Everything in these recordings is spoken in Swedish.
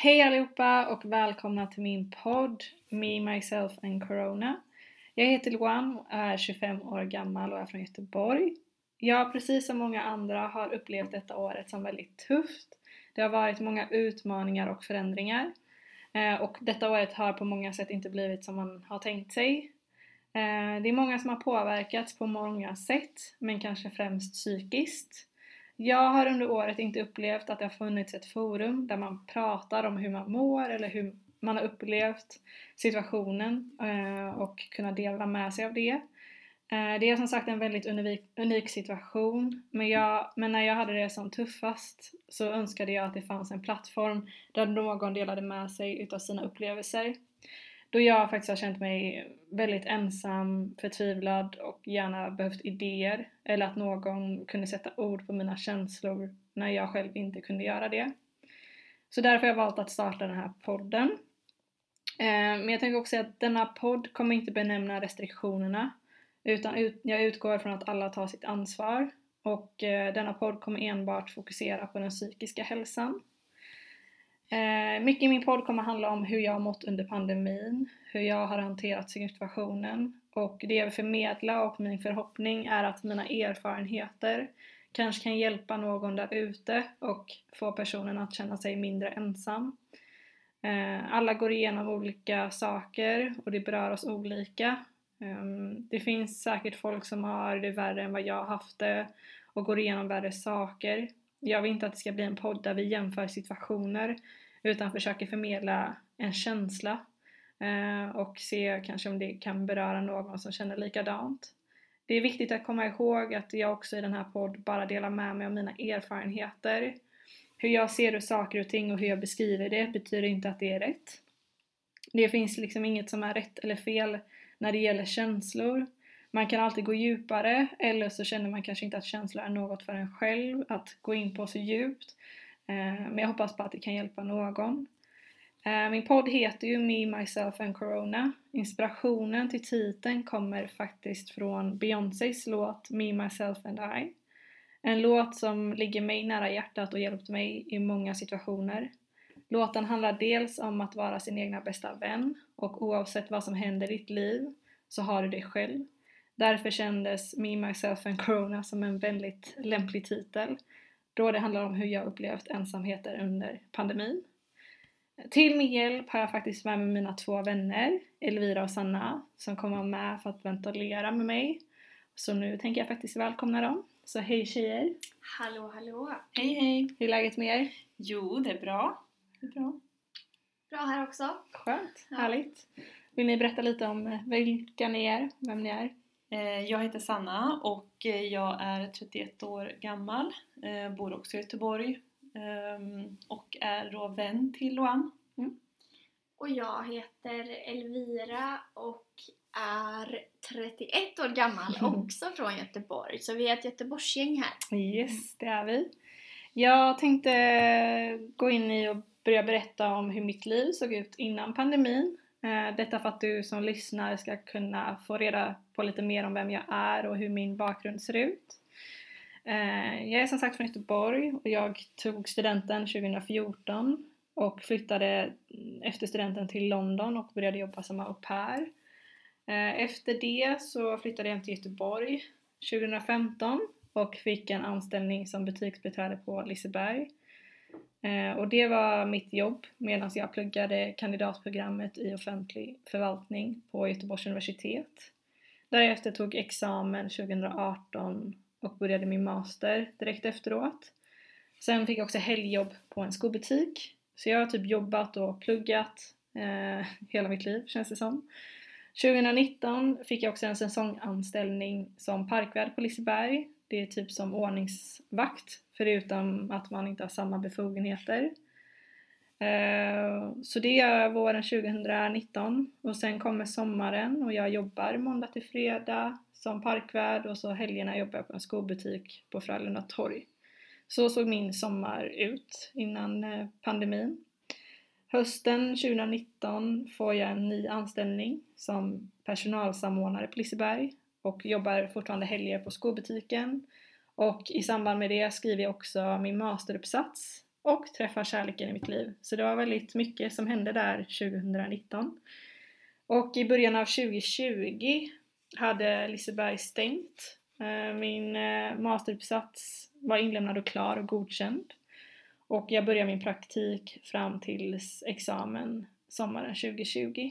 Hej allihopa och välkomna till min podd Me, Myself and Corona. Jag heter Luan och är 25 år gammal och är från Göteborg. Jag, precis som många andra, har upplevt detta året som väldigt tufft. Det har varit många utmaningar och förändringar. Eh, och detta året har på många sätt inte blivit som man har tänkt sig. Eh, det är många som har påverkats på många sätt, men kanske främst psykiskt. Jag har under året inte upplevt att det har funnits ett forum där man pratar om hur man mår eller hur man har upplevt situationen eh, och kunna dela med sig av det. Eh, det är som sagt en väldigt unik, unik situation men, jag, men när jag hade det som tuffast så önskade jag att det fanns en plattform där någon delade med sig utav sina upplevelser. Då jag faktiskt har känt mig väldigt ensam, förtvivlad och gärna behövt idéer eller att någon kunde sätta ord på mina känslor när jag själv inte kunde göra det. Så därför har jag valt att starta den här podden. Eh, men jag tänker också säga att denna podd kommer inte benämna restriktionerna utan jag utgår från att alla tar sitt ansvar och eh, denna podd kommer enbart fokusera på den psykiska hälsan. Eh, mycket i min podd kommer handla om hur jag har mått under pandemin, hur jag har hanterat situationen och det jag vill förmedla och min förhoppning är att mina erfarenheter kanske kan hjälpa någon där ute och få personen att känna sig mindre ensam. Eh, alla går igenom olika saker och det berör oss olika. Ehm, det finns säkert folk som har det värre än vad jag har haft det och går igenom värre saker. Jag vill inte att det ska bli en podd där vi jämför situationer utan försöker förmedla en känsla eh, och se kanske om det kan beröra någon som känner likadant. Det är viktigt att komma ihåg att jag också i den här podd bara delar med mig av mina erfarenheter. Hur jag ser saker och ting och hur jag beskriver det betyder inte att det är rätt. Det finns liksom inget som är rätt eller fel när det gäller känslor. Man kan alltid gå djupare eller så känner man kanske inte att känslor är något för en själv att gå in på så djupt. Eh, men jag hoppas på att det kan hjälpa någon. Eh, min podd heter ju Me, Myself and Corona. Inspirationen till titeln kommer faktiskt från Beyoncés låt Me, Myself and I. En låt som ligger mig nära hjärtat och hjälpt mig i många situationer. Låten handlar dels om att vara sin egna bästa vän och oavsett vad som händer i ditt liv så har du dig själv. Därför kändes Me, Myself and Corona som en väldigt lämplig titel då det handlar om hur jag upplevt ensamheter under pandemin. Till min hjälp har jag faktiskt med mig mina två vänner, Elvira och Sanna, som kommer med för att ventilera med mig. Så nu tänker jag faktiskt välkomna dem. Så hej tjejer! Hallå hallå! Hej hej! Hur är läget med er? Jo, det är bra. Det är bra. Bra här också. Skönt, Ja. härligt. Vill ni berätta lite om vilka ni är, vem ni är? Eh, Jag heter Sanna och eh, jag är 31 år gammal. eh, Bor också i Göteborg. ehm, Och är då vän till Loan. Och jag heter Elvira och är 31 år gammal, också från Göteborg. Så vi är ett Göteborgsgäng här. Yes, det är vi. Jag tänkte gå in i och börja berätta om hur mitt liv såg ut innan pandemin. Detta för att du som lyssnar ska kunna få reda på lite mer om vem jag är och hur min bakgrund ser ut. Eh, jag är som sagt från Göteborg och jag tog studenten 2014 och flyttade efter studenten till London och började jobba som au pair. Eh, efter det så flyttade jag till Göteborg 2015 och fick en anställning som butiksbiträde på Liseberg. Eh, och det var mitt jobb medan jag pluggade kandidatprogrammet i offentlig förvaltning på Göteborgs universitet. Därefter tog examen 2018 och började min master direkt efteråt. Sen fick jag också helgjobb på en skobutik. Så jag har typ jobbat och pluggat eh, hela mitt liv känns det som. 2019 fick jag också en säsonganställning som parkvärd på Liseberg. Det är typ som ordningsvakt förutom att man inte har samma befogenheter. Eh, så det gör jag våren 2019 och sen kommer sommaren och jag jobbar måndag till fredag som parkvärd och så helgerna jobbar jag på en skobutik på Frölunda torg. Så såg min sommar ut innan eh, pandemin. Hösten 2019 får jag en ny anställning som personalsamordnare på Liseberg och jobbar fortfarande helger på skobutiken. Och i samband med det skriver jag också min masteruppsats och träffa kärleken i mitt liv. Så det var väldigt mycket som hände där 2019. Och i början av 2020 hade Liseberg stängt. Eh, min eh, masteruppsats var inlämnad och klar och godkänd. Och jag började min praktik fram till examen sommaren 2020.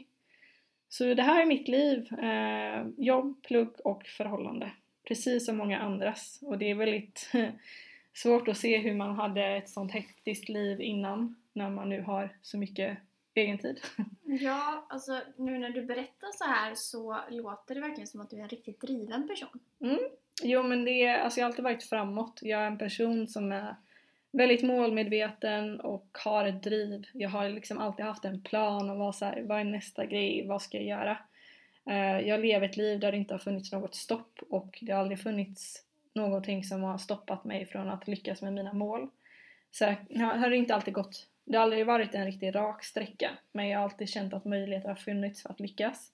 Så det här är mitt liv. Eh, jobb, plugg och förhållande. Precis som många andras. Och det är väldigt svårt att se hur man hade ett sånt hektiskt liv innan när man nu har så mycket egen tid. Ja, alltså nu när du berättar så här så låter det verkligen som att du är en riktigt driven person. Mm. Jo men det är, alltså jag har alltid varit framåt. Jag är en person som är väldigt målmedveten och har ett driv. Jag har liksom alltid haft en plan och var så här, vad är nästa grej, vad ska jag göra? Uh, jag lever ett liv där det inte har funnits något stopp och det har aldrig funnits någonting som har stoppat mig från att lyckas med mina mål. Så det har inte alltid gått, det har aldrig varit en riktigt rak sträcka men jag har alltid känt att möjligheter har funnits för att lyckas.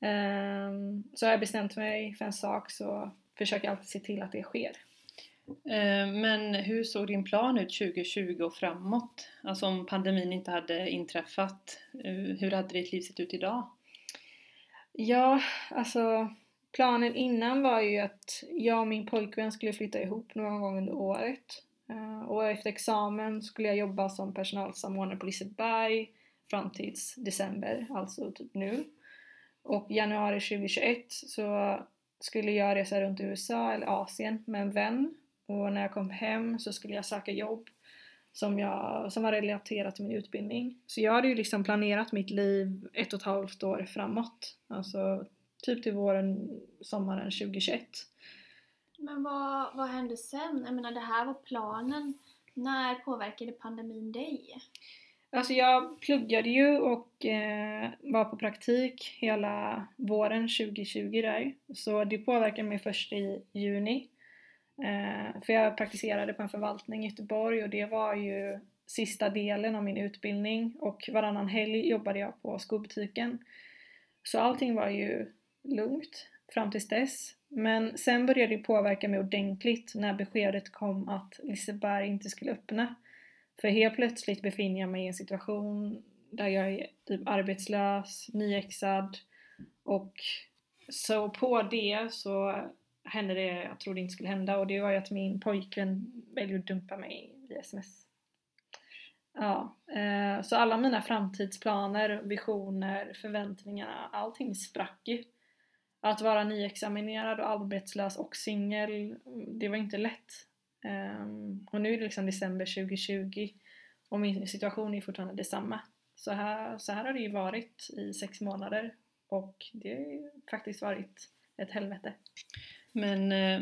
Um, så har jag bestämt mig för en sak så försöker jag alltid se till att det sker. Eh, men hur såg din plan ut 2020 och framåt? Alltså om pandemin inte hade inträffat, eh, hur hade ditt liv sett ut idag? Ja, alltså planen innan var ju att jag och min pojkvän skulle flytta ihop någon gång under året. Eh, och efter examen skulle jag jobba som personalsamordnare på Liseberg fram till december, alltså typ nu. Och januari 2021 så skulle jag resa runt i USA eller Asien med en vän och när jag kom hem så skulle jag söka jobb som, jag, som var relaterat till min utbildning. Så jag hade ju liksom planerat mitt liv ett och ett halvt år framåt. Alltså typ till våren, sommaren 2021. Men vad, vad hände sen? Jag menar det här var planen. När påverkade pandemin dig? Alltså jag pluggade ju och eh, var på praktik hela våren 2020 där. Så det påverkade mig först i juni. Eh, för jag praktiserade på en förvaltning i Göteborg och det var ju sista delen av min utbildning och varannan helg jobbade jag på skobutiken. Så allting var ju lugnt fram tills dess. Men sen började det påverka mig ordentligt när beskedet kom att Liseberg inte skulle öppna. För helt plötsligt befinner jag mig i en situation där jag är typ arbetslös, nyexad och så på det så hände det jag trodde inte skulle hända och det var ju att min pojkvän väljer att dumpa mig via sms. Ja, eh, så alla mina framtidsplaner, visioner, förväntningar, allting sprack ju. Att vara nyexaminerad och arbetslös och singel, det var inte lätt. Um, och nu är det liksom december 2020 och min situation är fortfarande detsamma. Så här, så här har det ju varit i sex månader och det har faktiskt varit ett helvete. Men eh,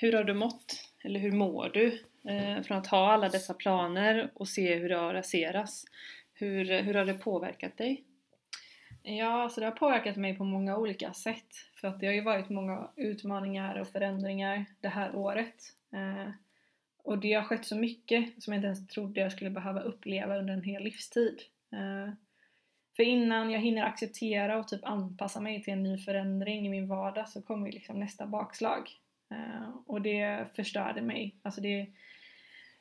hur har du mått? Eller hur mår du? Eh, från att ha alla dessa planer och se hur det har raserats. Hur, hur har det påverkat dig? Ja, alltså det har påverkat mig på många olika sätt. För att det har ju varit många utmaningar och förändringar det här året. Eh, och det har skett så mycket som jag inte ens trodde jag skulle behöva uppleva under en hel livstid. Eh, för innan jag hinner acceptera och typ anpassa mig till en ny förändring i min vardag så kommer ju liksom nästa bakslag. Eh, och det förstörde mig. Alltså det,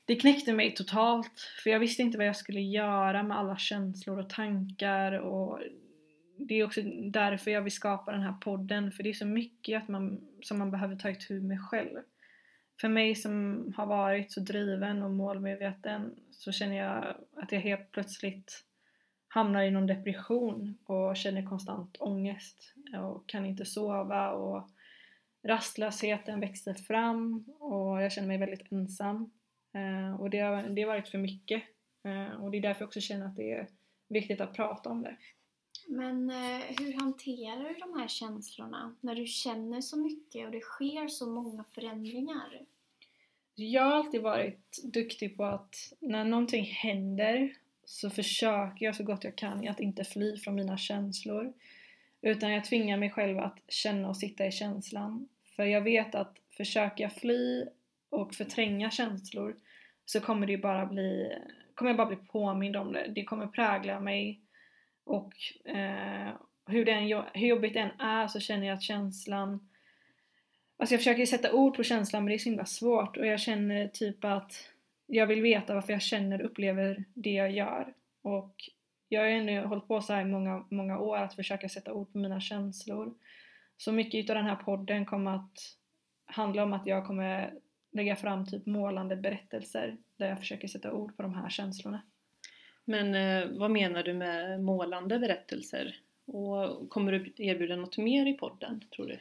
det knäckte mig totalt. För jag visste inte vad jag skulle göra med alla känslor och tankar och det är också därför jag vill skapa den här podden. För det är så mycket att man, som man behöver ta itu med själv. För mig som har varit så driven och målmedveten så känner jag att jag helt plötsligt hamnar i någon depression och känner konstant ångest och kan inte sova och rastlösheten växer fram och jag känner mig väldigt ensam. Eh, och det har, det har varit för mycket eh, och det är därför jag också känner att det är viktigt att prata om det. Men eh, hur hanterar du de här känslorna när du känner så mycket och det sker så många förändringar? Jag har alltid varit duktig på att när någonting händer så försöker jag så gott jag kan att inte fly från mina känslor. Utan jag tvingar mig själv att känna och sitta i känslan. För jag vet att försöker jag fly och förtränga känslor så kommer det bara bli, kommer jag bara bli påmind om det. Det kommer prägla mig och eh, hur, den, hur jobbigt det än är så känner jag att känslan Alltså jag försöker sätta ord på känslan men det är så himla svårt och jag känner typ att jag vill veta varför jag känner och upplever det jag gör. Och jag har ju ändå hållit på så här i många, många år att försöka sätta ord på mina känslor. Så mycket av den här podden kommer att handla om att jag kommer lägga fram typ målande berättelser där jag försöker sätta ord på de här känslorna. Men eh, vad menar du med målande berättelser? Och kommer du erbjuda något mer i podden, tror du?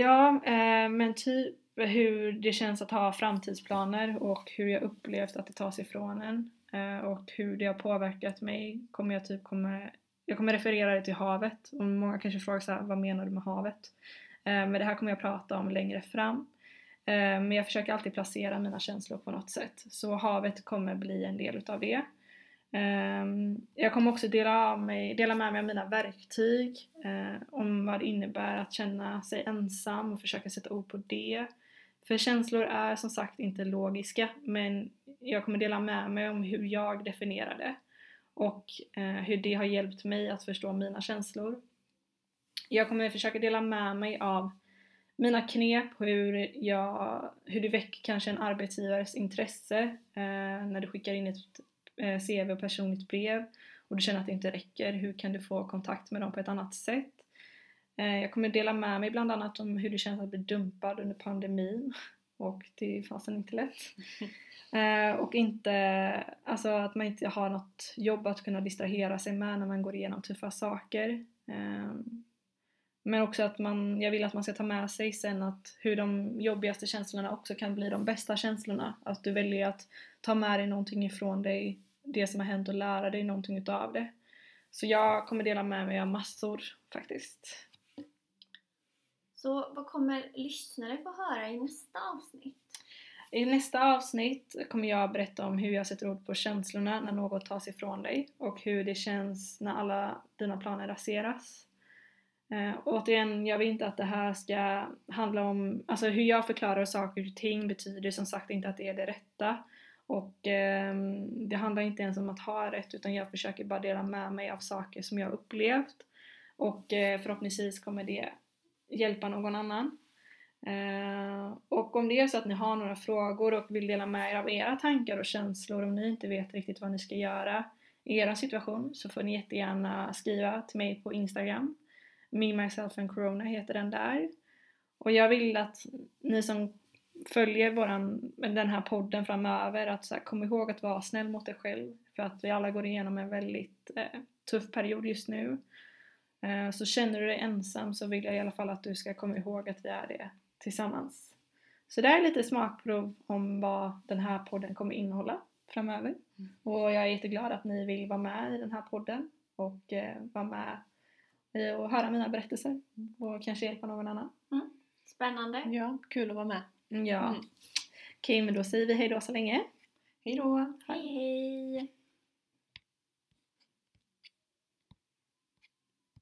Ja, eh, men typ hur det känns att ha framtidsplaner och hur jag upplevt att det tas ifrån en. Eh, och hur det har påverkat mig kommer jag typ kommer jag kommer referera det till havet och många kanske frågar så här, vad menar du med havet? Eh, men det här kommer jag prata om längre fram. Eh, men jag försöker alltid placera mina känslor på något sätt. Så havet kommer bli en del utav det. Ehm, jag kommer också dela, av mig, dela med mig av mina verktyg, eh, om vad det innebär att känna sig ensam och försöka sätta ord på det. För känslor är som sagt inte logiska, men jag kommer dela med mig om hur jag definierar det och eh, hur det har hjälpt mig att förstå mina känslor. Jag kommer försöka dela med mig av mina knep, hur, jag, hur du väcker kanske en arbetsgivares intresse eh, när du skickar in ett CV och personligt brev och du känner att det inte räcker, hur kan du få kontakt med dem på ett annat sätt? Eh, jag kommer dela med mig bland annat om hur det känns att bli dumpad under pandemin och det är fasen inte lätt. Eh, och inte, alltså att man inte har något jobb att kunna distrahera sig med när man går igenom tuffa saker. Eh, men också att man, jag vill att man ska ta med sig sen att hur de jobbigaste känslorna också kan bli de bästa känslorna. Att du väljer att ta med dig någonting ifrån dig, det som har hänt och lära dig någonting utav det. Så jag kommer dela med mig av massor faktiskt. Så vad kommer lyssnare få höra i nästa avsnitt? I nästa avsnitt kommer jag berätta om hur jag sätter ord på känslorna när något tas ifrån dig och hur det känns när alla dina planer raseras. Eh, återigen, jag vill inte att det här ska handla om, alltså hur jag förklarar saker och ting betyder som sagt inte att det är det rätta. Och eh, det handlar inte ens om att ha rätt utan jag försöker bara dela med mig av saker som jag upplevt. Och eh, förhoppningsvis kommer det hjälpa någon annan. Eh, och om det är så att ni har några frågor och vill dela med er av era tankar och känslor om ni inte vet riktigt vad ni ska göra i er situation så får ni jättegärna skriva till mig på Instagram. Me, myself and corona heter den där. Och jag vill att ni som följer våran, den här podden framöver att så här, kom ihåg att vara snäll mot er själv för att vi alla går igenom en väldigt eh, tuff period just nu. Eh, så känner du dig ensam så vill jag i alla fall att du ska komma ihåg att vi är det tillsammans. Så det är lite smakprov om vad den här podden kommer innehålla framöver. Mm. Och jag är jätteglad att ni vill vara med i den här podden och eh, vara med och höra mina berättelser och kanske hjälpa någon annan. Mm. Spännande! Ja, kul att vara med. Mm, ja. Mm. Okej, men då säger vi hejdå så länge. Hejdå. Hej hej!